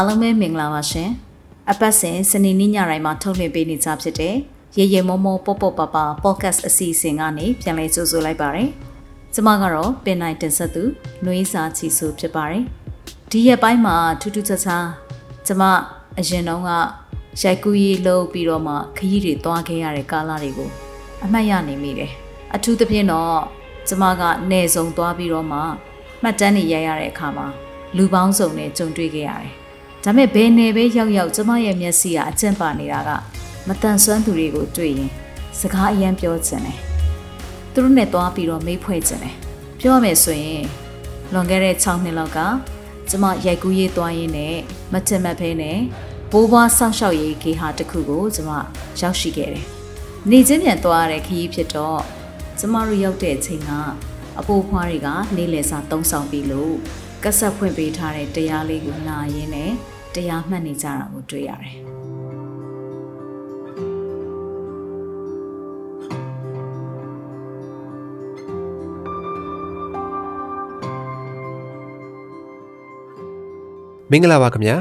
အားလုံးပဲမင်္ဂလာပါရှင်အပတ်စဉ်စနေနေ့ညတိုင်းမှာထုတ်လွှင့်ပေးနေကြဖြစ်တဲ့ရေရေမောမောပေါပေါပပ podcast အစီအစဉ်ကနေပြန်လည်ကြိုဆိုလိုက်ပါတယ်ကျမကတော့ပင်နိုင်တင်ဆက်သူနှွေးစာချီဆိုဖြစ်ပါတယ်ဒီရက်ပိုင်းမှာထူးထူးခြားခြားကျမအရင်တုန်းကရိုက်ကူးရေးလုပ်ပြီးတော့မှခရီးတွေသွားခဲ့ရတဲ့ကာလတွေကိုအမှတ်ရနေမိတယ်အထူးသဖြင့်တော့ကျမကနေစုံသွားပြီးတော့မှမှတ်တမ်းတွေရိုက်ရတဲ့အခါမှာလူပေါင်းစုံနဲ့ကြုံတွေ့ခဲ့ရတယ်။ ဒါပေမဲ့ဘယ်နယ်ပဲရောက်ရောက်ကျမရဲ့မျက်စိကအကျင့်ပါနေတာကမတန်ဆွမ်းသူတွေကိုတွေ့ရင်စကားအယံပြောချင်တယ်။သူတို့နဲ့သွားပြီးတော့မေးဖွဲ့ချင်တယ်။ပြောရမယ်ဆိုရင်လွန်ခဲ့တဲ့6နှစ်လောက်ကကျမရိုက်ကူးရေးသွားရင်းနဲ့မထင်မှတ်ဖဲနဲ့ဘိုးဘွားဆောက်ရှောက်ရေးခေဟာတစ်ခုကိုကျမရောက်ရှိခဲ့တယ်။နေချင်းပြန်သွားရတဲ့ခရီးဖြစ်တော့ကျမတို့ရောက်တဲ့အချိန်ကအပိုးဖွားတွေကနေလည်စာတုံးဆောင်ပြီးလို့ ကက်ဆက်ဖွင့်ပေးထားတဲ့တရားလေးကိုနာရင်းနဲ့တရားမှတ်နေကြတာကိုတွေ့ရတယ်။မင်္ဂလာပါခင်ဗျာ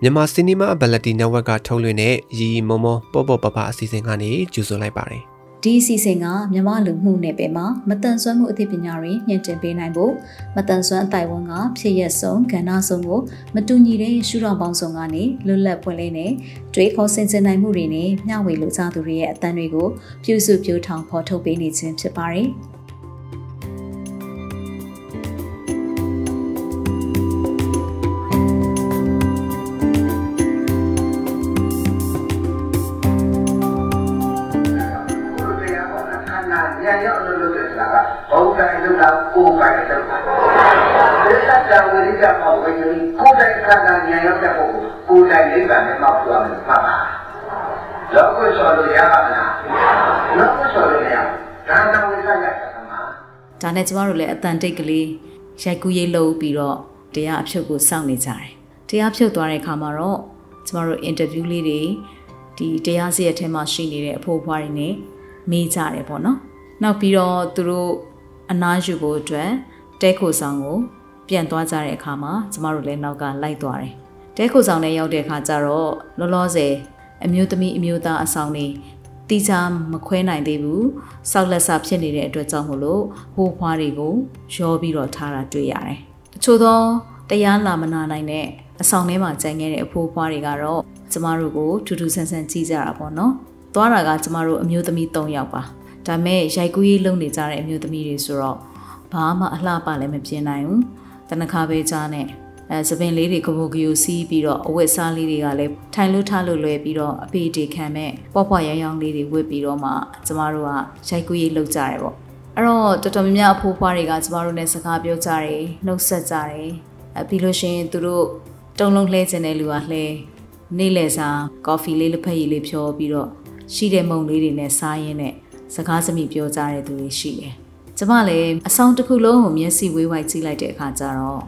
မြန်မာစီနီမာဘလက်တီနက်ဝက်ကထုတ်လွှင့်တဲ့ရီမောမောပေါ့ပေါ့ပပအစီအစဉ်ကနေကြိုဆိုလိုက်ပါတယ် ဒီအစီအစဉ်ကမြန်မာလူမှုနယ်ပယ်မှာမတန်ဆွမ်းမှုအသိပညာတွေညှင့်တင်ပေးနိုင်ဖို့မတန်ဆွမ်းအတိုင်းဝန်ကဖြစ်ရက်ဆုံးကဏ္ဍဆုံးကိုမတူညီတဲ့ရှုထောင့်ပေါင်းစုံကနေလွတ်လပ်ပွင့်လင်းတဲ့တွေးခေါ်ဆင်ခြင်နိုင်မှုတွေနဲ့မျှဝေလိုချသူတွေရဲ့အသံတွေကိုပြုစုပြောထောင်ဖော်ထုတ်ပေးနေခြင်းဖြစ်ပါတယ်။ င်လေးပါနဲ့မှပြောမယ်မှတ်ပါလောကဆောလို့ရပါမလားလောကဆောလို့ရဒါတဝိရိကရတာမှာဒါနဲ့ကျမတို့လည်းအတန်တိတ်ကလေးရိုက်ကူးရေးလုပ်ပြီးတော့တရားအဖြုတ်ကိုစောင့်နေကြတယ်တရားဖြုတ်သွားတဲ့အခါမှာတော့ကျမတို့အင်တာဗျူးလေးတွေဒီတရားစီရဲ့အထက်မှာရှိနေတဲ့အဖိုးအဖွားတွေနဲ့မေးကြတယ်ပေါ့နော်နောက်ပြီးတော့သူတို့အနားယူဖို့အတွက်တဲခိုဆောင်ကိုပြန်သွားကြတဲ့အခါမှာကျမတို့လည်းနောက်ကလိုက်သွားတယ်။ တဲခိုဆောင်နဲ့ရောက်တဲ့အခါကျတော့လောလောဆယ်အမျိုးသမီးအမျိုးသားအဆောင်နေတီချာမခွဲနိုင်သေးဘူး။စောက်လက်စဖြစ်နေတဲ့အတွက်ကြောင့်မို့လို့ဟိုးဖွားတွေကိုရောပြီးတော့ထားတာတွေ့ရတယ်။တချို့သောတရားလာမနာနိုင်တဲ့အဆောင်ထဲမှာကြံခဲ့တဲ့အဖိုးဖွားတွေကတော့ကျမတို့ကိုထူးထူးဆန်းဆန်းကြည့်ကြတာပေါ့နော်။သွားတာကကျမတို့အမျိုးသမီး၃ယောက်ပါ။ဒါမဲ့ရိုက်ကူးရေးလုပ်နေကြတဲ့အမျိုးသမီးတွေဆိုတော့ဘာမှအလှပလည်းမပြင်းနိုင်ဘူးတနခါပဲကြားနဲ့ အဲသပင်လေးတွေကဘိုကယူစီးပြီးတော့အဝတ်စားလေးတွေကလည်းထိုင်လို့ထားလို့လွယ်ပြီးတော့အပေတေခံမဲ့ပေါ့ပေါ့ရောင်ရောင်လေးတွေဝတ်ပြီးတော့မှကျမတို့ကရိုက်ကူးရေးလုပ်ကြတယ်ပေါ့အဲ့တော့တော်တော်များများအဖိုးဖွားတွေကကျမတို့နဲ့စကားပြောကြတယ်နှုတ်ဆက်ကြတယ်အဲပြီးလို့ရှိရင်သူတို့တုံလုံးလှဲခြင်းတဲ့လူကလှဲနေ့လယ်စာကော်ဖီလေးလက်ဖက်ရည်လေးဖြောပြီးတော့ရှိတဲ့မုံလေးတွေနဲ့စားရင်းနဲ့စကားစမိပြောကြတဲ့သူတွေရှိတယ်။ကျမလည်းအဆောင်တစ်ခုလုံးကိုမျက်စိဝေးဝိုက်ကြည့်လိုက်တဲ့အခါကျတော့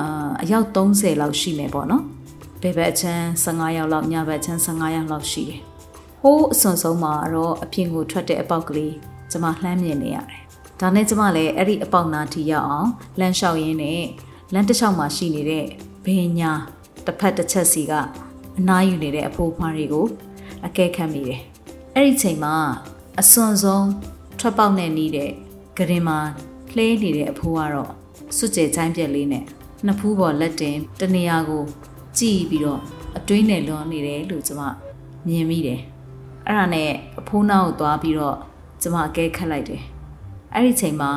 အာအယောက်30လောက်ရှိမယ်ပေါ့နော်။ဘယ်ဘက်ချမ်း15ယောက်လောက်ညဘက်ချမ်း15ယောက်လောက်ရှိတယ်။ဟိုးအစွန်ဆုံးမှာတော့အပြင်ကိုထွက်တဲ့အပေါက်ကလေးကျမလှမ်းမြင်နေရတယ်။ဒါနဲ့ကျမလည်းအဲ့ဒီအပေါက်နာထိရောက်အောင်လမ်းလျှောက်ရင်းနဲ့လမ်းတစ်လျှောက်မှာရှိနေတဲ့ဘင်းညာတစ်ဖက်တစ်ချက်စီကအနားယူနေတဲ့အဖိုးဖွားတွေကိုအကဲခတ်မိတယ်။အဲ့ဒီချိန်မှာအစွန်ဆုံးထွက်ပေါက်နဲ့နီးတဲ့ဂရင်မှာလှဲနေတဲ့အဖိုးကတော့စွတ်ကြဲချိုင်းပြက်လေးနဲ့ နှစ်ဖူးပေါ်လက်တင်တနေရာကို ကြည့်ပြီးတော့အတွင်းနဲ့လွန်နေတယ်လို့ကျွန်မမြင်မိတယ်အဲ့ဒါနဲ့အဖိုးနောက်ကိုသွားပြီးတော့ကျွန်မအကဲခတ်လိုက်တယ်အဲ့ဒီချိန်မှာ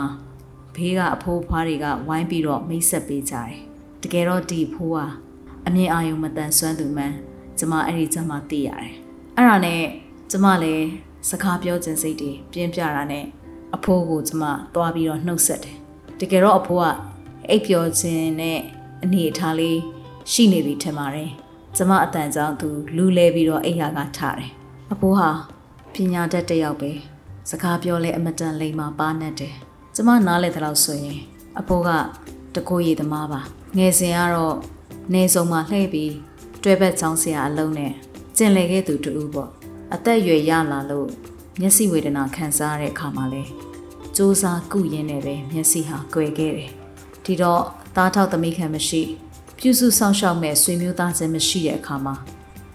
ဘေးကအဖိုးဖွားတွေကဝိုင်းပြီးတော့မိတ်ဆက်ပေးကြတယ်တကယ်တော့ဒီဖိုးဟာအမြင်အာရုံမတန်ဆွမ်းသူမှန်ကျွန်မအဲ့ဒီချက်မှသိရတယ်အဲ့ဒါနဲ့ကျွန်မလည်းစကားပြောခြင်းစိတ်တွေပြင်းပြတာနဲ့အဖိုးကိုကျမသွားပြီးတော့နှုတ်ဆက်တယ်တကယ်တော့အဖိုးက အိပ်ပျော်ခြင်းနဲ့အနေအထားလေးရှိနေပြီထင်ပါတယ်ကျမအတန်ကြောင့်သူလူလဲပြီးတော့အိယာကထားတယ်အဖိုးဟာပညာတတ်တစ်ယောက်ပဲစကားပြောလဲအမတန်လိမ္မာပါနဲ့တယ်ကျမနားလဲတဲ့လောက်ဆိုရင်အဖိုးကတကိုးရည်သမားပါငယ်စဉ်ကတော့နေဆုံးမှာလှည့်ပြီးတွဲဘက်ချောင်းဆရာအလုံးနဲ့ကျင်လေခဲ့သူတူပေါ့အသက်အရွယ်ရလာလို့မျက်စိဝေဒနာခံစားရတဲ့အခါမှာလဲစူးစမ်းကုရင်းနဲ့ပဲမျက်စိဟာကွယ်ခဲ့တယ်။ ဒီတော့သားထောက်သမီးခံမရှိဖပြုစုဆောင်ရှောက်မဲ့ဆွေမျိုးသားချင်းမရှိတဲ့အခါမှာ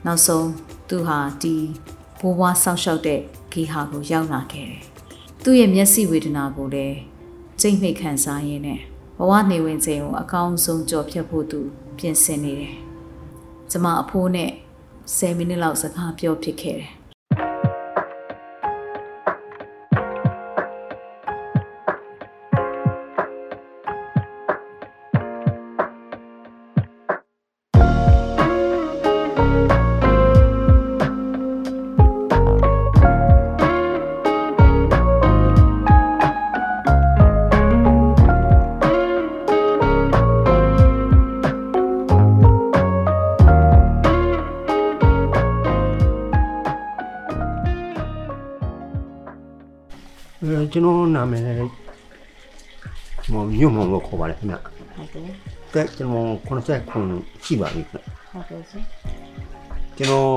နောက်ဆုံးသူဟာဒီဘိုးဘွားဆောင်ရှောက်တဲ့ဂီဟာကိုရောက်လာခဲ့တယ်။သူ့ရဲ့မျက်စိဝေဒနာကိုလည်းကြိတ်မိတ်ခံစားရင်းနဲ့ဘဝနေဝင်ချိန်ကိုအကောင်းဆုံးကြော်ဖြတ်ဖို့သူပြင်ဆင်နေတယ်။ကျမအဖိုးနဲ့10မိနစ်လောက်စကားပြောဖြစ်ခဲ့တယ်။ ကျွန်တော်နာမည်မောင်ညွန့်မောင်လို့ခေါ်ပါတယ်ခင်ဗျဟုတ်ကဲ့တက်ကျွန်တော်89ရှိပါပြီခင်ဗျဟုတ်ကဲ့ရှင်ကျွန်တော်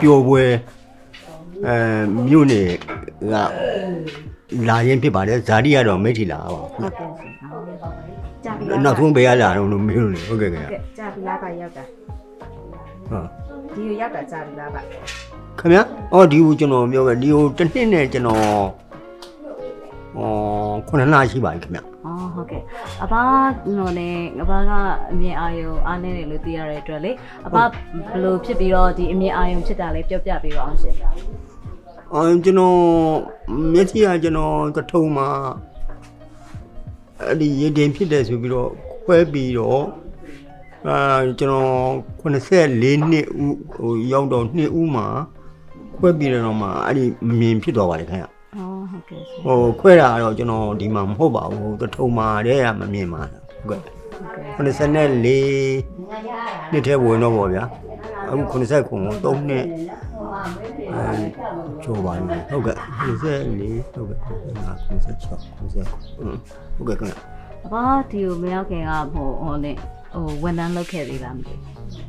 ပျော်ပွဲအဲမြို့နယ်ကလာရင်ဖြစ်ပါတယ်ဇာတိကတော့မိထီလာပါဟုတ်ကဲ့ရှင်ဟုတ်ကဲ့ကြာပြီနောက်ဆုံးဘယ်ရလာတော့လို့မေးလို့လေဟုတ်ကဲ့ခင်ဗျကဲကြာပြီလားပါရောက်တာဟုတ်ဒီကိုရောက်တာကြာပြီလားပါခင်ဗျအော်ဒီကိုကျွန်တော်ပြောခဲ့ဒီကိုတစ်နှစ်နဲ့ကျွန်တော်အော် ခုနှစ်လရှိပါပြီခင်ဗျอ๋อဟုတ်ကဲ့အဘနော်နဲ့အဘကအမြင်အာယုံအားနေတယ်လို့သိရတဲ့အတွက်လေအဘဘယ်လိုဖြစ်ပြီးတော့ဒီအမြင်အာယုံဖြစ်တာလေးပြောပြပေးပါအောင်ရှင်အော်ကျွန်တော်မျက်စိကကျွန်တော်ကထုံမှာအဲ့ဒီရေတင်ဖြစ်တယ်ဆိုပြီးတော့ခွဲပြီးတော့အာကျွန်တော်84နှစ်ဦးဟိုရောက်တော့2ဦးမှာခွဲပြီးတော့မှအဲ့ဒီမြင်ဖြစ်သွားပါတယ်ခင်ဗျ อ๋อဟုတ်ကဲ့ရှင်ဟိုခွဲတာကတော့ကျွန်တော်ဒီမှာမဟုတ်ပါဘူးကထုံမှာတည်းကမမြင်ပါဘူးဟုတ်ကဲ့ဟုတ်ကဲ့84နှစ်ထဲဝင်တော့ဗောဗျာအခု89ကို3နှစ်အဲကျော်ပါပြီဟုတ်ကဲ့84ဟုတ်ကဲ့96 96ဟုတ်ကဲ့ခင်ဗျအဘဒီကိုမရောက်ခင်ကဟိုဟိုနဲ့ဟိုဝန်ထမ်းလုပ်ခဲ့သေးလားမသိဘူး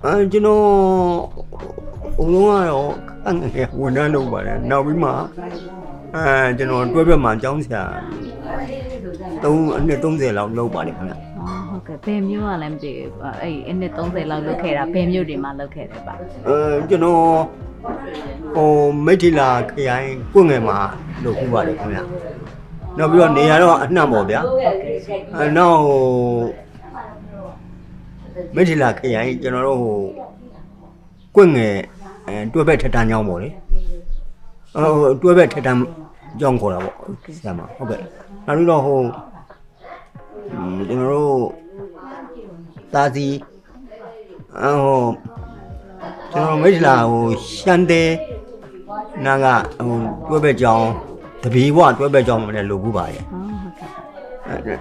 အဲကျွန်တော်အလုံးကတော့အငယ်ဝန်ထမ်းလုပ်ပါတယ်နောက်ပြီးမှ အဲကျွန်တော်တွဲဘက်မှာကျောင်းဆရာ3အနှစ်30လောက်လုပ်ပါတယ်ခင်ဗျอ๋อဟုတ်ကဲ့ဘယ်မျိုးကလည်းမသိဘူးအဲ့အနည်း30လောက်လုပ်ခဲ့တာဘယ်မျိုးတွေမှာလုပ်ခဲ့တယ်ပါအဲကျွန်တော်ဟိုမိထီလာခရိုင်ကွငယ်မှာလုပ်ခုပါတယ်ခင်ဗျနောက်ပြီးတော့နေရာတော့အနှံ့ပေါ့ဗျာအဲနောက်ဟိုမိထီလာခရိုင်ကျွန်တော်တို့ဟိုကွငယ်အဲတွဲဘက်ထက်တန်းကြောင်းပေါ့လေ အော်တွဲပဲထက်တမ်းကြောင်းခေါ်တာပေါ့ဆရာမဟုတ်ကဲ့နောက်ပြီးတော့ဟိုကျွန်တော်တို့တာစီအဟိုကျွန်တော်မိတ်လာဟိုရှန်တဲနာကဟိုတွဲပဲကြောင်းတပီးဘွားတွဲပဲကြောင်းမလဲလိုဘူးပါရဲ့ဟုတ်ကဲ့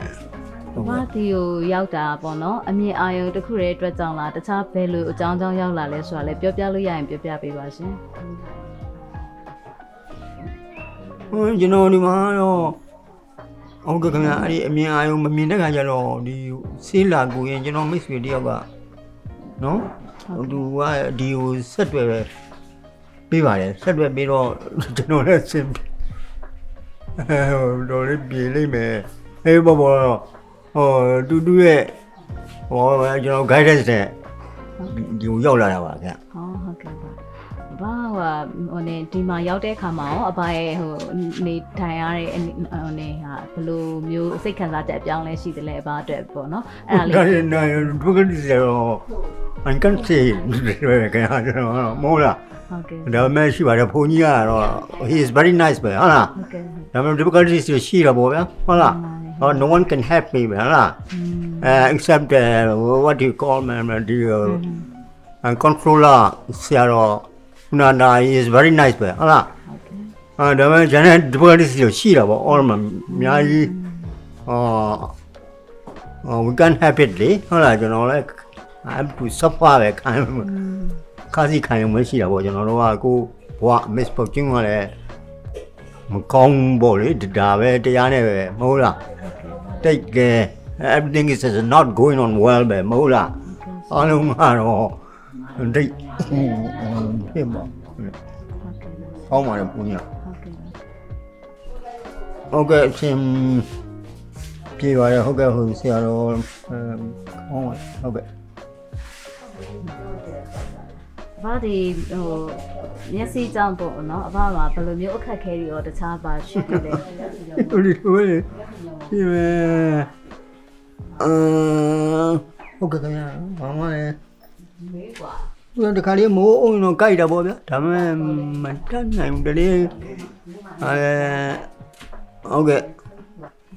ဘာတီကိုရောက်တာပေါ့နော်အမြင်အာရုံတစ်ခုတည်းအတွက်ကြောင့်လားတခြားဘယ်လိုအကြောင်းကြောင့်ရောက်လာလဲဆိုတာလည်းပြောပြလို့ရရင်ပြောပြပေးပါရှင် ဟိုကျွန်တော်ဒီမှာတော့ဟုတ်ကဲ့ခင်ဗျာအဲ့ဒီအမြင်အာရုံမမြင်တဲ့ခါကျတော့ဒီဆေးလာကိုရင်ကျွန်တော်မိတ်ဆွေတယောက်ကနော်သူကဒီကိုဆက်တွယ်ပဲပေးပါတယ်ဆက်တွယ်ပြီးတော့ကျွန်တော်လည်းစင်အဲဟိုတော့လေးပြေးလိုက်မယ်အေးဘောဘောဟိုတူတူရဲ့ဟောကျွန်တော် guidance နဲ့ဒီကိုရောက်လာတာပါခင်ဗျဟောဟုတ်ကဲ့ပါ ဘာဟိုဟိုနေဒီမှာရောက်တဲ့အခါမှာရောအဘရဲ့ဟိုနေထိုင်ရတဲ့ဟိုနေဟာဘယ်လိုမျိုးစိတ်ခံစားချက်အပြောင်းလဲရှိတယ်လဲအဘအတွက်ပေါ့နော်အဲ့ဒါလေးဒါနဲ့နော်ဒုက္ခတိစေရောအန်ကန်စီခင်ဗျာကျွန်တော်မိုးလားဟုတ်ကဲ့ဒါပေမဲ့ရှိပါတယ်ဘုန်းကြီးကတော့ he is very nice ပဲဟုတ်လားဟုတ်ကဲ့ဒါပေမဲ့ difficulties တွေရှိတာပေါ့ဗျာဟုတ်လားဟော no one can help me ပဲဟုတ်လားอืม uh, except uh, what do you call man the uh, controller ဆရာတော် နာနာ he is very nice ပဲဟုတ်လားဟုတ်ကဲ့အာဒါပေမဲ့ general difficulties တွေရှိတာပေါ့ all မှာအများကြီးအာ we can help it လေဟုတ်လားကျွန်တော်လည်း I have to suffer ပဲခံခါစီခံရုံပဲရှိတာပေါ့ကျွန်တော်တို့ကကိုဘဝ miss fortune ကလည်းမကောင်းဘူးပေါ့လေဒါပဲတရားနဲ့ပဲမဟုတ်လားတိတ်တယ် everything is not going on well ပဲမဟုတ်လားအားလုံးကတော့ တိတ်ဖြစ်ပါဟောင်းပါတယ်ပူညာဟုတ်ကဲ့ဟုတ်ကဲ့အရှင်ပပြေပါတယ်ဟုတ်ကဲ့ဟိုဆရာတော်အဲဟောင်းဟုတ်ကဲ့အဘဒီဟိုမျက်စိကြောင့်ပေါ့နော်အဘမှာဘယ်လိုမျိုးအခက်အခဲတွေရောတခြားပါရှိတယ်လဲဟိုဒီဟိုလေဒီမဲအာဟုတ်ကဲ့ခင်ဗျာဘာမှလည်းမေးကွာ သူတခါလေးမိုးအောင်တော့ကြိုက်တာပေါ့ဗျာဒါပေမဲ့မတတ်နိုင်ဘူးတလေအဲဟုတ်ကဲ့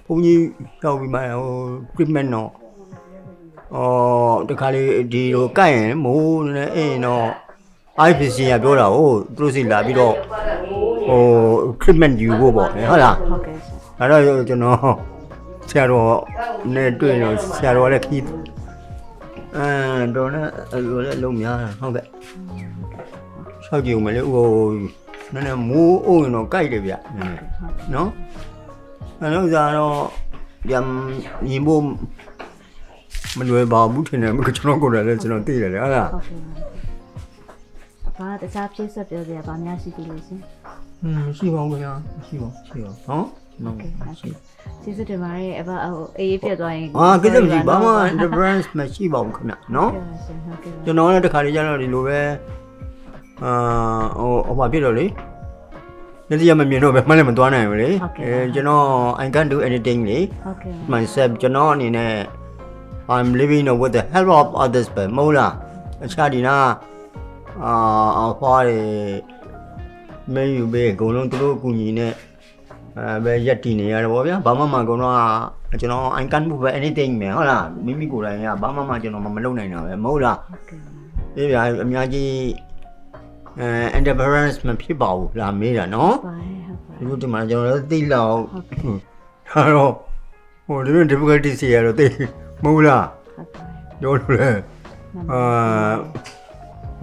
ဘုန်းကြီးရောက်ပြီးမှဟို treatment တော့အော်တခါလေးဒီလိုကြိုက်ရင်မိုးနဲ့အင်းတော့ IPC ကပြောတာဟုတ်သူတို့စီလာပြီးတော့ဟို treatment ယူဖို့ပေါ့ဟုတ်လားဟုတ်ကဲ့ရှင်အဲ့တော့ကျွန်တော်ဆရာတော်နဲ့တွေ့တော့ဆရာတော်လည်းခီး အဲတော့လည်းအဲ့လိုလည်းလုံးများတာဟုတ်ကဲ့ဆောက်ကြည့်ဦးမလေးဟိုနည်းနည်းမိုးအုံတော့ကြိုက်တယ်ဗျနည်းနည်းနော်အဲ့တော့ဇာတော့ပြန်ညီမို့မလွယ်ပါဘူးထင်တယ်မကျွန်တော်ကိုယ်လည်းကျွန်တော်သိတယ်လေဟုတ်လားဟုတ်ကဲ့အဘတခြားဖြည့်ဆက်ပြောစရာဗာများရှိသေးလို့ရှင်อืมမရှိပါဘူးခင်ဗျာမရှိပါဘူးရှိပါဟောဟုတ်ကဲ့ဟုတ် ကဲ့ကျေးဇူးတင်ပါတယ်အဘဟိုအေးအေးပြတ်သွားရင်အာကိစ္စမရှိဘာမှ difference မရှိပါဘူးခင်ဗျနော်ဟုတ်ကဲ့ရှင်ဟုတ်ကဲ့ကျွန်တော်လည်းတခါလေကျတော့ဒီလိုပဲအာဟိုဟိုဘာဖြစ်တော့လေလက်ရမမြင်တော့ပဲမှလည်းမသွားနိုင်ဘူးလေအဲကျွန်တော် I can't do anything လေဟုတ်ကဲ့ myself ကျွန်တော်အနေနဲ့ I'm living with the help of others ပဲမဟုတ်လားအခြားဒီနာအာအဖွားတွေမင်းယူပေးအကုန်လုံးသူတို့အကူညီနဲ့ အဲပဲရက်တည်နေရတယ်ဗောဗျာဘာမှမအကုန်လုံးကကျွန်တော် I can't move anything ပဲဟုတ်လားမိမိကိုယ်တိုင်ကဘာမှမကျွန်တော်မလုပ်နိုင်တာပဲမဟုတ်လားဟုတ်ကဲ့အေးဗျာအများကြီးအဲ interference မဖြစ်ပါဘူးလာမေးတာနော်ပါတယ်ဟုတ်ပါဒီလိုဒီမှာကျွန်တော်လည်းသိလောက်ဟုတ်ကဲ့ဒါတော့ဟိုဒီလို difficulty စီရတော့သိမဟုတ်လားဟုတ်ပါတယ်ပြောလို့လေအာ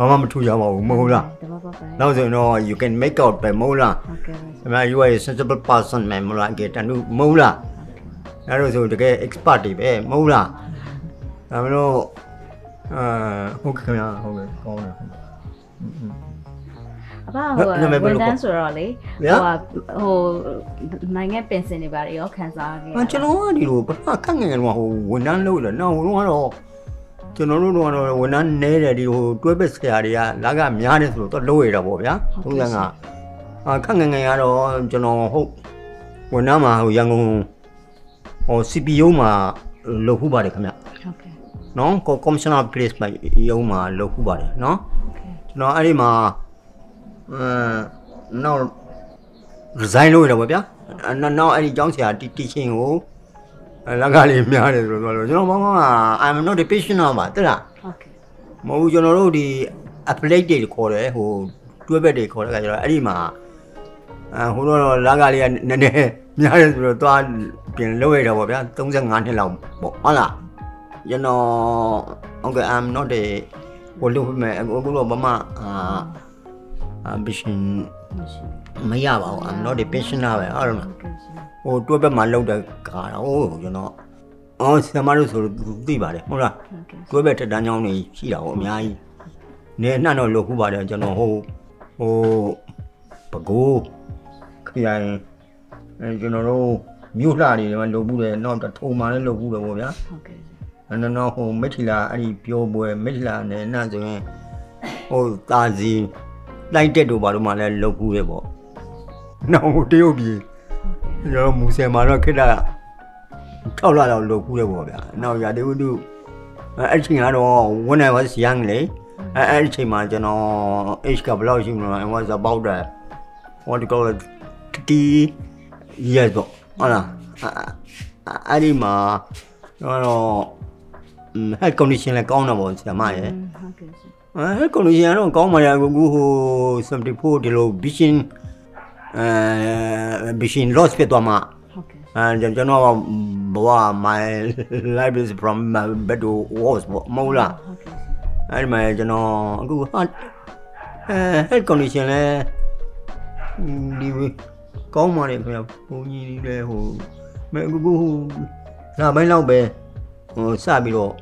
ဘာမှမထူကြပါဘူးမဟုတ်လားတမပါပါနောက်ဆိုရင်တော့ you can make out ပဲမဟုတ်လားဟုတ်ကဲ့အမှ you are a sensible person မယ်မဟုတ်လားကေတန်တို့မဟုတ်လားအဲ့လိုဆိုတကယ် expert တွေပဲမဟုတ်လားဒါမလို့အာဟုတ်ကဲ့ခင်ဗျာဟုတ်ကဲ့ကောင်းတယ်ဟုတ်ကဲ့အဘဟိုနာမည်ဘယ်ဝန်လိုတခေါ်န်းဆိုတော့လေဗျာဟိုဟိုနိုင်ငံပင်စင်တွေပါတယ်ရောခံစားခဲ့ရအကျွန်တော်ကဒီလိုပထမခက်ငယ်ငယ်တော့ဟိုဝန်ထမ်းလုပ်တယ်နော်ဟိုတော့ကတော့ ကျွန်တော်တို့တော့ဝန်ထမ်းနဲတယ်ဒီဟိုတွဲပက်ဆရာတွေကလာကများတယ်ဆိုတော့လုပ်ရတာပေါ့ဗျာသုံးဆန်းကအာခက်ငယ်ငယ်ကတော့ကျွန်တော်ဟုတ်ဝန်ထမ်းမှာဟိုရန်ကုန်ဟို CPU မှာလုပ်ခုပါတယ်ခင်ဗျဟုတ်ကဲ့နော်ကော commissioner place မှာရုံးမှာလုပ်ခုပါတယ်နော်ဟုတ်ကဲ့ကျွန်တော်အဲ့ဒီမှာအမ်နောက် resign လုပ်ရတာပေါ့ဗျာအဲ့နောက်နောက်အဲ့ဒီကျောင်းဆရာ teaching ကိုအဲ့ လက်ကလေးများတယ်ဆိုတော့ကျွန်တော်မမက I'm not a patient ပါတဲ့လားဟုတ်ကဲ့မဟုတ်ဘူးကျွန်တော်တို့ဒီ appellate တွေခေါ်တယ်ဟိုတွဲဘက်တွေခေါ်တဲ့ခါကျတော့အဲ့ဒီမှာအဟိုတော့လက်ကလေးကနည်းနည်းများတယ်ဆိုတော့သွားပြင်လုပ်ရတာပေါ့ဗျာ35နှစ်လောက်ပေါ့ဟုတ်လားကျွန်တော်ဟုတ်ကဲ့ I'm not a ဟိုလုပ်မဲ့အခုတော့မမအာ ambition မရှိ မရပါဘူး I'm not a pensioner ပဲအဲ့တော့ဟုတ်ကဲ့ရှင်ဟိုတွဲဘက်မှာလောက်တဲ့ကာတာဟိုကျွန်တော်အော်ဆရာမတို့ဆိုသိပါတယ်ဟုတ်လားဟုတ်ကဲ့တွဲဘက်တက်တန်းချောင်းတွေရှိတာဟိုအများကြီးနေနှံ့တော့လောက်ခုပါတယ်ကျွန်တော်ဟိုဟိုပကိုးခရိုင်အဲကျွန်တော်တို့မြို့လှတွေမှာလုပ်ဘူးတယ်နောက်ထုံမှလည်းလုပ်ဘူးတယ်ပေါ့ဗျာဟုတ်ကဲ့ရှင်အဲ့တော့နောက်ဟိုမိထီလာအဲ့ဒီပြောပွဲမိထီလာနဲ့နှံ့ဆိုရင်ဟိုတာစီလိုက်တက်တို့ဘာလို့မှလည်းလုပ်ဘူးတယ်ပေါ့ နောက်ဟိုတရုတ်ပြည်ကျွန်တော်မူဆယ်မှာတော့ခိတ္တထောက်လာတော့လုပ်ခုတယ်ပေါ့ဗျာ။နောက်ရာတေဝတုအဲ့အချိန်ကတော့ when I was young လေအဲ့အဲ့အချိန်မှာကျွန်တော် age ကဘယ်လောက်ရှိမလဲ I was about that what do you call it 30 years ပေါ့ဟုတ်လားအဲ့အဲ့ဒီမှာကျွန်တော် health condition လည်းကောင်းတာပေါ့ဆရာမရဲ့ဟုတ်ကဲ့ရှင်အဲ condition ကတော့ကောင်းပါရဲ့အခုဟို74ဒီလို vision အဲ vision loss ဖြစ်သွားမှာဟုတ်ကဲ့အဲကျွန်တော်ဘဝ my life is from my bed to was မဟုတ်လားဟုတ်ကဲ့ရှင်အဲ့ဒီမှာကျွန်တော်အခုဟာအဲ health condition လဲဒီကောင်းပါလေခင်ဗျဘုန်းကြီးလည်းဟိုမဲအခုဟိုလာပိုင်းလောက်ပဲဟိုစပြီးတော့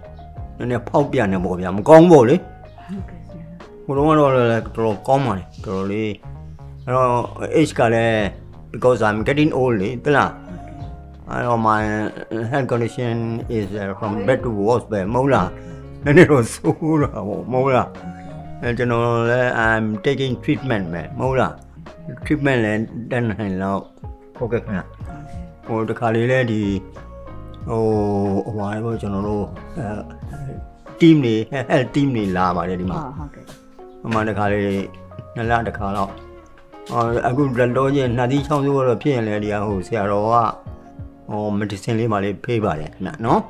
နည်းနည်းဖောက်ပြန်နေပေါ့ဗျာမကောင်းဘူးပေါ့လေဟုတ်ကဲ့ရှင်ဟိုတော့ကတော့လည်းတော်တော်ကောင်းပါလေတော်တော်လေး အဲ့တော့ age ကလည်း because I'm getting old လေတလား I know my health condition is uh, from bad to worse ပဲမဟုတ်လားနည်းနည်းတော့ဆိုးတာပေါ့မဟုတ်လားအဲကျွန်တော်လည်း I'm taking treatment ပဲမဟုတ်လား treatment လည်းတန်းနိုင်တော့ဟုတ်ကဲ့ခင်ဗျဟိုတခါလေးလည်းဒီဟိုဟိုဟာလေပေါ့ကျွန်တော်တို့အဲ team တွေ health team တွေလာပါတယ်ဒီမှာဟုတ်ဟုတ်ကဲ့အမှန်တခါလေးနှစ်လတစ်ခါတော့ အော်အခုလက်တော့ချင်းနှာသီးချောင်းစိုးတော့ဖြစ်ရင်လည်းဒီဟာဟိုဆရာတော်ကဟို medicine လေးမှလေးဖေးပါတယ်ခင်ဗျနော်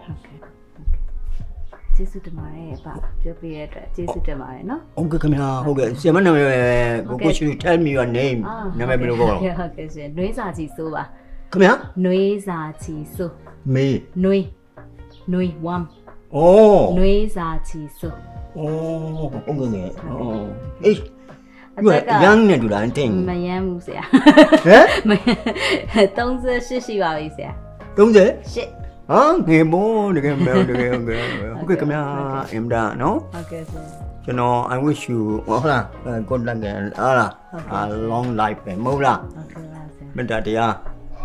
ကျေးဇူးတင်ပါတယ်အဖပြောပြရတဲ့အတွက်ကျေးဇူးတင်ပါတယ်နော်ဟုတ်ကဲ့ခင်ဗျာဟုတ်ကဲ့ဆရာမနာမည်ကိုကိုရှိ tell me your name နာမည်ဘယ်လိုပေါ့ဟုတ်ကဲ့ဟုတ်ကဲ့ရှင်နှွေးစာချီဆိုးပါခင်ဗျာနှွေးစာချီဆိုးမေးနှွေးနှွေးဝမ်ဩနှွေးစာချီဆိုးဩဟုတ်ကဲ့ဩအေး အ you သ are က်က young နဲ့တူလားအတင်းမယမ်းဘူးဆရာဟမ်မယမ်း38ရှိပါပြီဆရာ30ရှစ်ဟာငယ်ဘောတကယ်မဲတကယ်ဟုတ်ကဲ့ဟုတ်ကဲ့ခင်ဗျာအင်ဒါနော်ဟုတ်ကဲ့ဆရာကျွန်တော် I wish you ဟုတ်လား good luck and ဟာလား a long life ပဲမဟုတ်လားဟုတ်ကဲ့ပါဆရာမေတ္တာတရား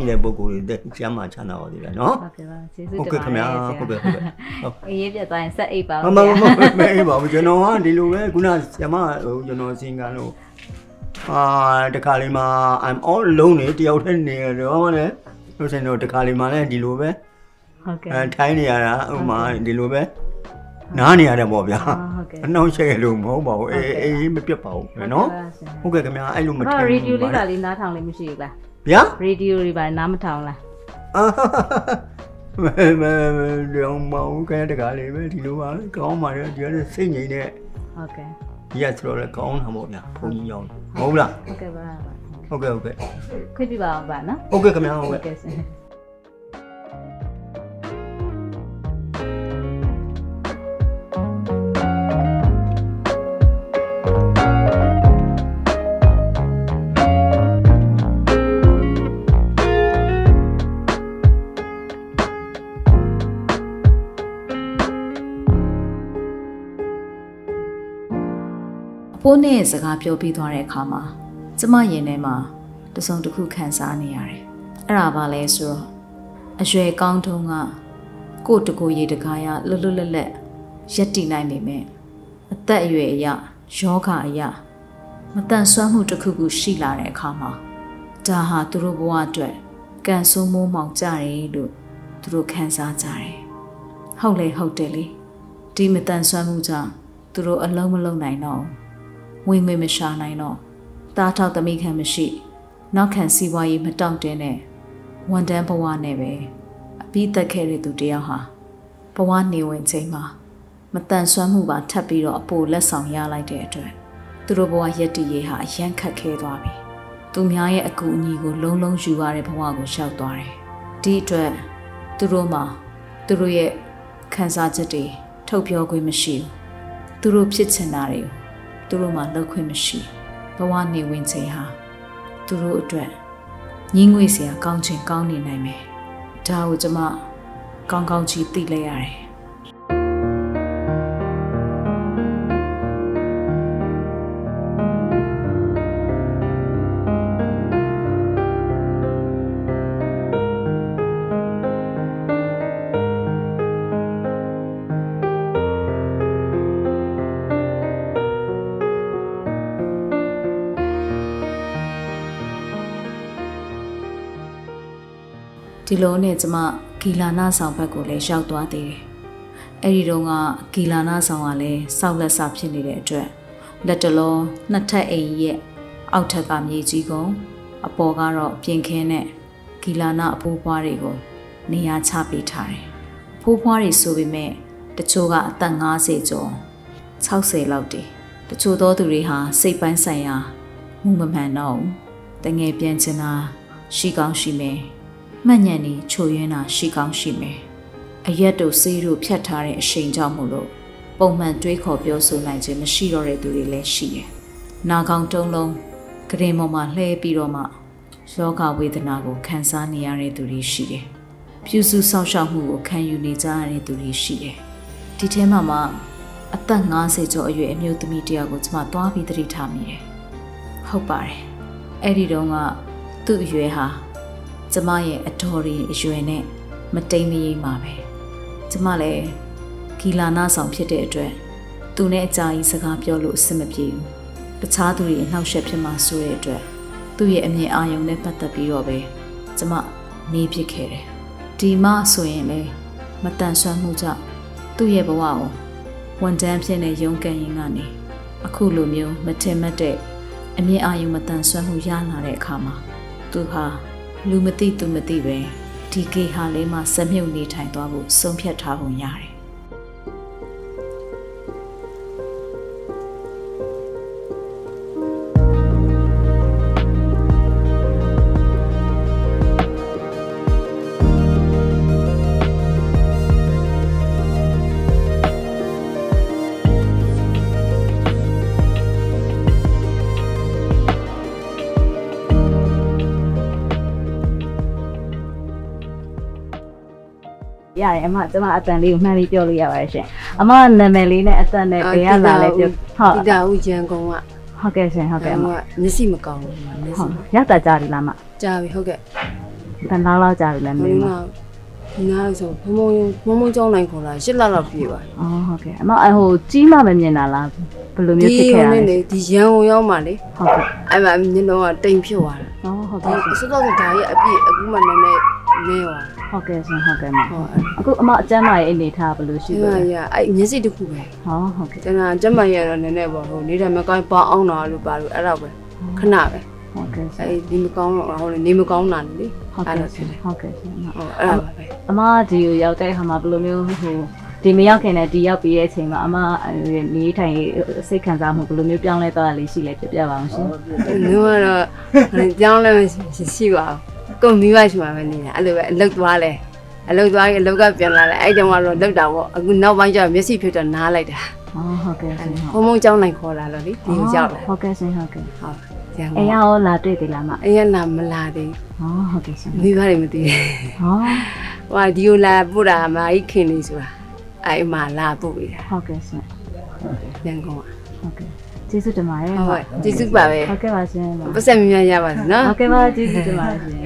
ဤတဲ့ပုဂ္ဂိုလ်တွေတက်ကျမ်းမာချမ်းသာပါသေးတယ်နော်ဟုတ်ကဲ့ပါကျေးဇူးဟုတ်တင်ကဲ့ခင်ဗျာပါတယ်ဆရာဟုတ်ကဲ့ဟုတ်ကဲ့ဟုတ်အေးပြတ်သွားရင်ဆက်အိပ်ပါမဦးမဆရာမမအေးပါဘူးကျွန်တော်ကဒီလိုပဲခုနဆရာမဟိုကျွန်တော်အစင်ကလို့အာတခါလေးမှာ I'm all alone နေတယောက်တည်းနေတော့လေလို့ဆိုတော့တခါလေးမှာလည်းဒီလိုပဲဟုတ်ကဲ့အဲထိုင်းနေရတာဥမာဒီလိုပဲနားနေရတယ်ပေါ့ဗျာဟုတ်ကဲ့အနှောင့်အယှက်လို့မဟုတ်ပါဘူးအေးအေးမပြတ်ပါဘူးနော်ဟုတ်ကဲ့ခင်ဗျာအဲ့လိုမဟုတ်ထင်ကဲ့ဘူးရေဒီယိုလေးပါလေးနားထောင်လေးမရှိဘူးလား ဗျာရေဒီယိုလေးပါနားမထောင်လားအာမမလောင်မောင်ကဲတကားလေးပဲဒီလိုပါပဲကောင်းပါလေဒီကနေ့စိတ်ငြိမ်တဲ့ဟုတ်ကဲ့ရက်ဆိုတော့လည်းကောင်းတာပေါ့ဗျာဘုန်းကြီးရောင်းမဟုတ်လားဟုတ်ကဲ့ပါဟုတ်ကဲ့ဟုတ်ကဲ့ခွင့်ပြပါအောင်ပါနော်ဟုတ်ကဲ့ခင်ဗျာဟုတ်ကဲ့ ဖိုးနဲ့စကားပြောပြီးသွားတဲ့အခါမှာကျမရင်ထဲမှာတစုံတစ်ခုခံစားနေရတယ်။အဲ့ဒါဘာလဲဆိုတော့အရွယ်ကောင်းတုန်းကကိုယ့်တကူရေတကားရလွတ်လွတ်လပ်လပ်ရက်တည်နိုင်ပေမဲ့အသက်အရွယ်အရယောဂအရမတန်ဆွမ်းမှုတစ်ခုခုရှိလာတဲ့အခါမှာဒါဟာသူတို့ဘဝအတွက်ကံဆိုးမိုးမှောင်ကြတယ်လို့သူတို့ခံစားကြတယ်။ဟုတ်လေဟုတ်တယ်လေဒီမတန်ဆွမ်းမှုကြောင့်သူတို့အလုံးမလုံးနိုင်တော့ဘူး ဝင်ငွေမရှာနိုင်တော့တားထောက်သမီးခံမရှိနောက်ခံစီးပွားရေးမတောင့်တင်းတဲ့ဝန်တန်းဘဝနဲ့ပဲအပြီးသက်ခဲ့တဲ့သူတယောက်ဟာဘဝနေဝင်ချိန်မှာမတန်ဆွမ်းမှုပါထပ်ပြီးတော့အပိုလက်ဆောင်ရလိုက်တဲ့အတွက်သူတို့ဘဝရက်တည်ရေးဟာအရန်ခတ်ခဲသွားပြီသူများရဲ့အကူအညီကိုလုံးလုံးယူရတဲ့ဘဝကိုရောက်သွားတယ်ဒီအတွက်သူတို့မှာသူတို့ရဲ့ခံစားချက်တွေထုတ်ပြောခွင့်မရှိဘူးသူတို့ဖြစ်ချင်တာတွေကို သူတို့မှလောက်ခွင့်မရှိဘဝနေဝင်ချိန်ဟာသူတို့အတွက်ညင်းငွေစရာကောင်းချင်ကောင်းနေနိုင်မယ်ဒါကိုကျမကောင်းကောင်းကြီးသိလိုက်ရတယ် လိုနဲ့ကျမဂီလာနာဆောင်ဘက်ကိုလည်းရောက်သွားသေးတယ်။အဲ့ဒီတော့ကဂီလာနာဆောင်ကလည်းစောက်လက်စဖြစ်နေတဲ့အတွက်လက်တလုံးနှစ်ထပ်အိမ်ရဲ့အောက်ထက်ကမြေကြီးကုန်းအပေါ်ကတော့ပြင်ခင်းနဲ့ဂီလာနာအဖိုးဖွားတွေကိုနေရာချပေးထားတယ်။ဖိုးဖွားတွေဆိုပေမဲ့တချို့ကအသက်50ကျော်60လောက်တည်တချို့သောသူတွေဟာစိတ်ပိုင်းဆိုင်ရာမှုမမှန်တော့ဘူး။တငယ်ပြန်ချင်တာရှိကောင်းရှိမယ်။ မှတ်ညံနေချိုရင်းတာရှိကောင်းရှိမယ်။အရက်တို့ဆေးတို့ဖြတ်ထားတဲ့အရှိန်ကြောင့်မို့လို့ပုံမှန်တွေးခေါ်ပြောဆိုနိုင်ခြင်းမရှိတော့တဲ့သူတွေလည်းရှိတယ်။နာကောင်တုံးလုံးဂရင်ပေါ်မှာလှဲပြီးတော့မှယောဂဝေဒနာကိုခံစားနေရတဲ့သူတွေရှိတယ်။ပြုစုစောင့်ရှောက်မှုကိုခံယူနေကြရတဲ့သူတွေရှိတယ်။ဒီထဲမှာမှအသက်50ကျော်အရွယ်အမျိုးသမီးတယောက်ကိုကျွန်မသွားပြီးသတိထားမိတယ်။ဟုတ်ပါတယ်။အဲ့ဒီတော့ကသူ့အရွယ်ဟာ ကျမရဲ့အတော်ရီအရွယ်နဲ့မတိမ်မရိပ်မှာပဲကျမလည်းဂီလာနာဆောင်ဖြစ်တဲ့အတွက်သူနဲ့အကြာကြီးစကားပြောလို့အဆင်မပြေဘူးတခြားသူတွေအနှောက်အယှက်ဖြစ်မှာဆိုတဲ့အတွက်သူ့ရဲ့အမြင်အာရုံနဲ့ပတ်သက်ပြီးတော့ပဲကျမမေးဖြစ်ခဲ့တယ်ဒီမှဆိုရင်လေမတန်ဆွမ်းမှုကြောင့်သူ့ရဲ့ဘဝကိုဝန်တန်းဖြစ်နေရုန်းကန်ရင်ကနေအခုလိုမျိုးမထင်မှတ်တဲ့အမြင်အာရုံမတန်ဆွမ်းမှုရလာတဲ့အခါမှာသူဟာ လူမသိသူမသိပဲဒီကေဟာလေးမှာစမြုပ်နေထိုင်သွားဖို့ဆုံးဖြတ်ထားပုံရတယ် ရတယ်အမကျမအတန်လေးကိုမှန်လေးပြောလို့ရပါတယ်ရှင်အမနာမည်လေးနဲ့အတန်နဲ့ဘယ်ရလာလဲပြောဟုတ်ဒီတာဦးရန်ကုန်ကဟုတ်ကဲ့ရှင်ဟုတ်ကဲ့အမမျက်စိမကောင်းဘူးမျက်စိရတာကြားပြီလားမကြားပြီဟုတ်ကဲ့တန်လောက်လောက်ကြားပြီလဲမင်းမဒီနားဆိုဘုံဘုံဘုံဘုံကြောင်းနိုင်ခေါ်လာ၈လလောက်ပြည့်ပါအော်ဟုတ်ကဲ့အမအဟိုကြီးမှမမြင်တာလားဘယ်လိုမျိုးဖြစ်ခဲ့ရလဲဒီရန်ကုန်ရောက်မှလေဟုတ်ကဲ့အဲ့မှာမျက်နှာကတိမ်ဖြစ်သွားတာအော်ဟုတ်ကဲ့ဆိုတော့ဒါရဲ့အပြည့်အခုမှနည်းနည်းနည်းသွား ဟုတ်ကဲ့ရှင်ဟုတ်ကဲ့မဟုတ်အခုအမအကျမ်းမာရဲ့အနေထားဘယ်လိုရှိဒီလဲမှာရအဲ့မျက်စိတစ်ခုပဲဟောဟုတ်ကဲ့ကျွန်တော်ကျမရတော့နည်းနည်းပေါ့ဟိုနေတယ်မကောင်းပါအောင်တာလို့ပါလို့အဲ့တော့ပဲခဏပဲဟုတ်ကဲ့ရှင်အဲ့ဒီမကောင်းတော့ဟိုနေမကောင်းတာလေဟုတ်အဲ့ကဲ့လိုဖြရှင်စ်တယ်ဟုတ်ကဲ့ရှင်အမဟုတ်အဲ့ဒါပါပဲအမဒီကိုရောက်တဲ့အခါမှာဘယ်လိုမျိုးဟိုဒီမရောက်ခင်နဲ့ဒီရောက်ပြီးတဲ့အချိန်မှာအမနေထိုင်စိတ်ခံစားမှုဘယ်လိုမျိုးပြောင်းလဲသွားတာလေးရှိလဲပြပြပါအောင်ရှင်။မျိုးကတော့ကြောင်းလည်းမရှိပါဘူး။ ကိုမိဘရှိမှပဲနေတာအဲ့လိုပဲအလုတ်သွားလဲ။အလုတ်သွားရင်အလုတ်ကပြန်လာလဲအဲ့ကြောင့်ကတော့လုတ်တာပေါ့။အခုနောက်ပိုင်းကျတော့မျက်စိဖြစ်တော့နားလိုက်တာဟောဟုတ်ကဲ့ရှင်။ဘုံဘုံကြောင်းနိုင်ခေါ်လာတော့လေဒီကိုရောက်လာဟုတ်ကဲ့ရှင်ဟုတ်ကဲ့။ဟုတ်။ကျန်အဲကရောလာတွေ့သေးလားမအဲ့ရလာမလာသေးဟောဟုတ်ကဲ့ရှင်ဘူး။မိဘတွေမသိဘူးဟော။ဟိုဒီကိုလာပို့တာမာကြီးခင်လေးဆိုတာ။အဲ့မှာလာပို့ပေးတာဟုတ်ကဲ့ရှင်။ရန်ကုန်ကဟုတ်ကဲ့ ကျေးဇူးတင်ပါတယ်။ဟုတ်ကဲ့ကျေးဇူးပါပဲဟုတ်ကဲ့ပါရှင်။ပတ်စံမြများရပါစေနော်ဟုတ်ကဲ့ပါကျေးဇူးတင်ပါတယ်ရှင်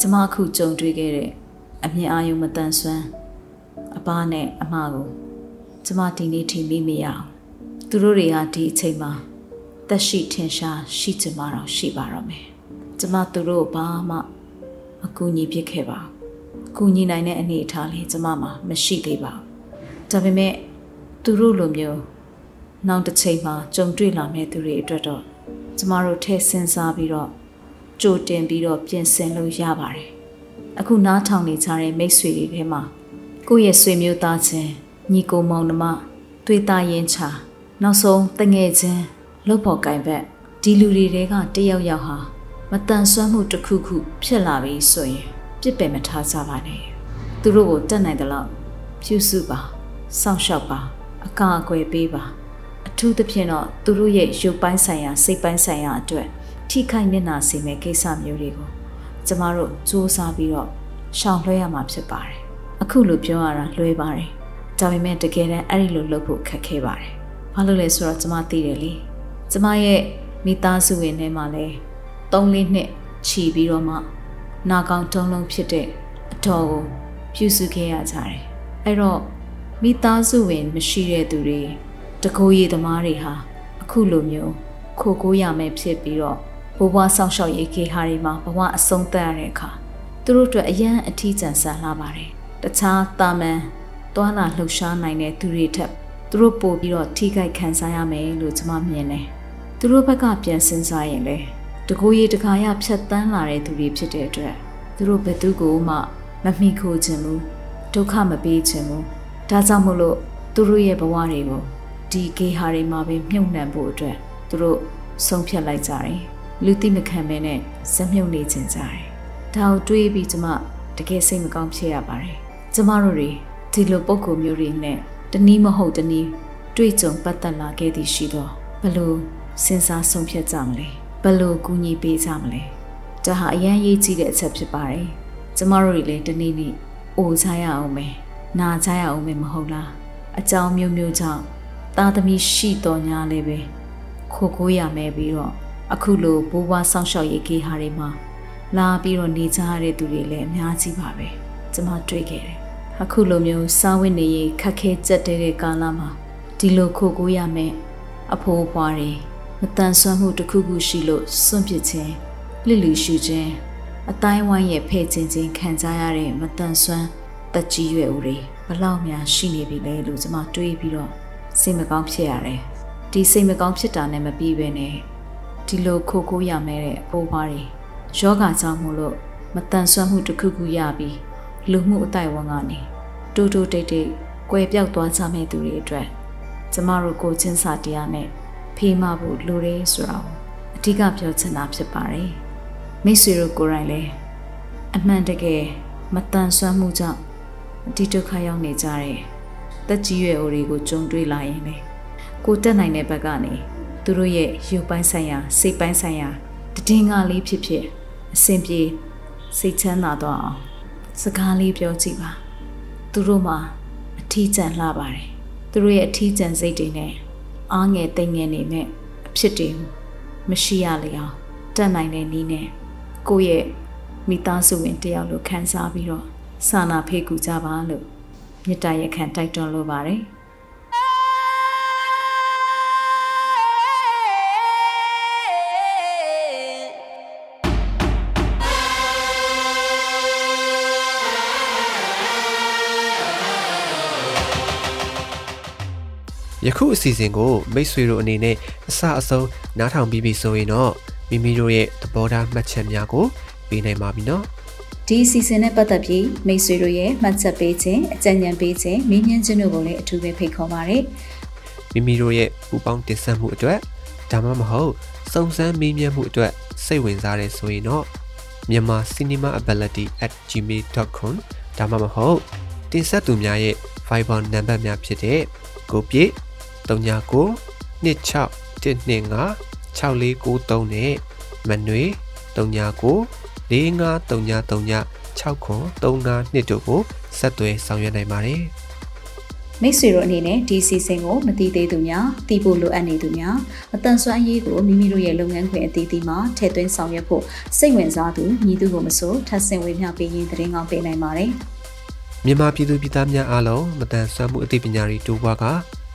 ကျမအခုကြုံတွေ့ခဲ့တဲ့အမြင်အာရုံမတန်ဆွမ်းအပားနဲ့အမကို ကျမဒီနေ့ထိမိမရအောင်သူတို့တွေကဒီအချိန်မှာတက်ရှိထင်ရှားရှိချင်မှတော့ရှိပါတော့မယ်ကျမသူတို့ကိုဘာမှမကူညီပြစ်ခဲ့ပါဘူးကူညီနိုင်တဲ့အနေအထားလေးကျမမှာမရှိသေးပါဘူးဒါပေမဲ့သူတို့လိုမျိုးနောက်တစ်ချိန်မှာကြုံတွေ့လာမယ့်သူတွေအတွက်တော့ကျမတို့ထည့်စဉ်းစားပြီးတော့ကြိုတင်ပြီးတော့ပြင်ဆင်လို့ရပါတယ်။အခုနားထောင်နေကြတဲ့မိတ်ဆွေတွေထဲမှာကိုယ့်ရဲ့ဆွေမျိုးသားချင်း ညီကိုမောင်နှမတွေ့တာရင်ချာနောက်ဆုံးတငယ်ချင်းလှုပ်ဖို့ကင်ဘက်ဒီလူတွေတဲကတယောက်ယောက်ဟာမတန်ဆွမ်းမှုတစ်ခုခုဖြစ်လာပြီဆိုရင်ပြစ်ပယ်မထားကြပါနဲ့။သူတို့ကိုတတ်နိုင်တဲ့လောက်ပြုစုပါစောင့်ရှောက်ပါအကာအကွယ်ပေးပါအထူးသဖြင့်တော့သူတို့ရဲ့ရုပ်ပိုင်းဆိုင်ရာစိတ်ပိုင်းဆိုင်ရာအတွက်ထိခိုက်နစ်နာစေမယ့်ကိစ္စမျိုးတွေကိုကျမတို့စူးစမ်းပြီးတော့ရှောင်လွှဲရမှာဖြစ်ပါတယ်။အခုလိုပြောရတာလွယ်ပါတယ်။ ဒါပေမဲ့တကယ်တမ်းအဲ့ဒီလိုလုပ်ဖို့ခက်ခဲပါတယ်။ဘာလို့လဲဆိုတော့ကျမသိတယ်လေ။ကျမရဲ့မိသားစုဝင်ထဲမှာလည်း၃လေးနှစ်ခြီးပြီးတော့မှနာကောင်တုံးလုံးဖြစ်တဲ့အတော်ကိုပြုစုခဲ့ရကြတယ်။အဲ့တော့မိသားစုဝင်မရှိတဲ့သူတွေတကိုးရည်သမားတွေဟာအခုလိုမျိုးခိုကိုးရမယ်ဖြစ်ပြီးတော့ဘဝဆောက်ရှောက်ရေးခေဟာတွေမှာဘဝအဆုံးသတ်ရတဲ့အခါသူတို့အတွက်အယံအထီးကျန်ဆန်လာပါတယ်တခြားတာမန် တွာလာလှုပ်ရှားနိုင်တဲ့သူတွေထက်သူတို့ပို့ပြီးတော့ထိခိုက်ခံစားရမယ်လို့ကျွန်မမြင်တယ်သူတို့ဘက်ကပြန်စဉ်းစားရင်လေတကိုးရည်တခါရဖြတ်တန်းလာတဲ့သူတွေဖြစ်တဲ့အတွက်သူတို့ဘယ်သူကိုမှမမိခိုးခြင်းဘူးဒုက္ခမပေးခြင်းဘူးဒါကြောင့်မို့လို့သူတို့ရဲ့ဘဝတွေကိုဒီဂေဟာတွေမှာပဲမြုပ်နှံဖို့အတွက်သူတို့ဆုံးဖြတ်လိုက်ကြတယ်လူသိမခံမဲနဲ့ဇက်မြုပ်နေကြကြတယ်ဒါကိုတွေးပြီးကျမတကယ်စိတ်မကောင်းဖြစ်ရပါတယ်ကျမတို့တွေ ဒီလိုပုံကိုမျိုးတွေနဲ့တနည်းမဟုတ်တနည်းတွေ့ကြုံပတ်သက်လာခဲ့သည်ရှိတော့ဘလို့စဉ်းစားဆုံးဖြတ်ကြမလဲဘယ်လိုကူညီပေးကြမလဲဒါဟာအရန်ရေးကြည့်တဲ့အချက်ဖြစ်ပါတယ်ကျမတို့တွေလည်းတနေ့နေ့အိုချရအောင်မယ်နာချရအောင်မယ်မဟုတ်လားအကြောင်းမျိုးမျိုးကြောင့်သားသမီးရှိတော်ညာလည်းပဲခိုကိုးရမယ်ပြီးတော့အခုလိုဘိုးဘွားဆောင်းလျှောက်ရေးကေဟာတွေမှာလာပြီးတော့နေကြရတဲ့သူတွေလည်းအများကြီးပါပဲကျမတွေ့ခဲ့တယ် အခုလိုမျိုးစားဝတ်နေရေးခက်ခဲကြက်တဲ့ကာလမှာဒီလိုခိုကိုးရမယ်အဖိုးဘွားတွေမတန်ဆွမ်းမှုတစ်ခုခုရှိလို့စွန့်ပစ်ခြင်းလစ်လီရှူခြင်းအတိုင်းဝိုင်းရဲ့ဖဲ့ချင်းချင်းခံကြရတဲ့မတန်ဆွမ်းတက်ကြီးရွယ်ဦးတွေဘလောက်များရှိနေပြီလဲလို့ကျွန်မတွေးပြီးတော့စိတ်မကောင်းဖြစ်ရတယ်ဒီစိတ်မကောင်းဖြစ်တာနဲ့မပြီးပဲနဲ့ဒီလိုခိုကိုးရမယ်တဲ့အဖိုးဘွားတွေယောဂကြောင့်မို့လို့မတန်ဆွမ်းမှုတစ်ခုခုရပြီး လူမှုအတိုင်းဝန်ကနေတူတူတိတ်တိတ်ကွယ်ပြောက်သွားကြမဲ့သူတွေအတွက်ကျမတို့ကိုချင်းစာတရားနဲ့ဖေးမဖို့လိုတယ်ဆိုတာကိုအဓိကပြောချင်တာဖြစ်ပါတယ်မိတ်ဆွေတို့ကိုယ်တိုင်လည်းအမှန်တကယ်မတန်ဆွမ်းမှုကြောင့်ဒီဒုက္ခရောက်နေကြတဲ့တက်ကြီးရွယ်အိုတွေကိုကြုံတွေ့လာရင်လေကိုတက်နိုင်တဲ့ဘက်ကနေသူတို့ရဲ့ရုပ်ပိုင်းဆိုင်ရာစိတ်ပိုင်းဆိုင်ရာတည်ငါလေးဖြစ်ဖြစ်အဆင်ပြေစိတ်ချမ်းသာသွားအောင် စကားလေးပြောကြည့်ပါသူတို့မှာအထီးကျန်လှပါတယ်သူတို့ရဲ့အထီးကျန်စိတ်တွေနဲ့အားငယ်တိမ်ငယ်နေမဲ့အဖြစ်တွေမရှိရလေအောင်တတ်နိုင်တဲ့နည်းနဲ့ကိုယ့်ရဲ့မိသားစုဝင်တယောက်လိုခံစားပြီးတော့စာနာဖေးကူကြပါလို့မေတ္တာရက်ခံတိုက်တွန်းလိုပါတယ် ယခုအစီအစဉ်ကိုမိတ်ဆွေတို့အနေနဲ့အစအဆုံးနားထောင်ပြီးပြီဆိုရင်တော့မိမိတို့ရဲ့သဘောထားမှတ်ချက်များကိုပေးနိုင်ပါပြီနော်ဒီအစီအစဉ်နဲ့ပတ်သက်ပြီးမိတ်ဆွေတို့ရဲ့မှတ်ချက်ပေးခြင်းအကြံဉာဏ်ပေးခြင်းမေးမြန်းခြင်းတို့ကိုလည်းအထူးပဲဖိတ်ခေါ်ပါရစေမိမိတို့ရဲ့ပူပေါင်းတင်ဆက်မှုအတွက်ဒါမှမဟုတ်စုံစမ်းမေးမြန်းမှုအတွက်စိတ်ဝင်စားတယ်ဆိုရင်တော့ myanmarcinemaability@gmail.com ဒါမှမဟုတ်တင်ဆက်သူများရဲ့ Viber နံပါတ်များဖြစ်တဲ့ကိုပြေ8 399261256493နဲ့မနွေ399539396939တို့ကိုဆက်သွယ်ဆောင်ရွက်နိုင်ပါတယ်။မိတ်ဆွေတို့အနေနဲ့ဒီစီစဉ်ကိုမတိသေးသူများသိဖို့လိုအပ်နေသူများအတန်ဆွမ်းအရေးကိုမိမိတို့ရဲ့လုပ်ငန်းခွင်အသီးသီးမှာထည့်သွင်းဆောင်ရွက်ဖို့စိတ်ဝင်စားသူညီသူကိုမဆိုထပ်ဆင့်ဝေမျှပေးရင်းတင်ကောင်းပေးနိုင်ပါတယ်။မြန်မာပြည်သူပြည်သားများအားလုံးမတန်ဆွမ်းမှုအသိပညာတွေတိုးပွားက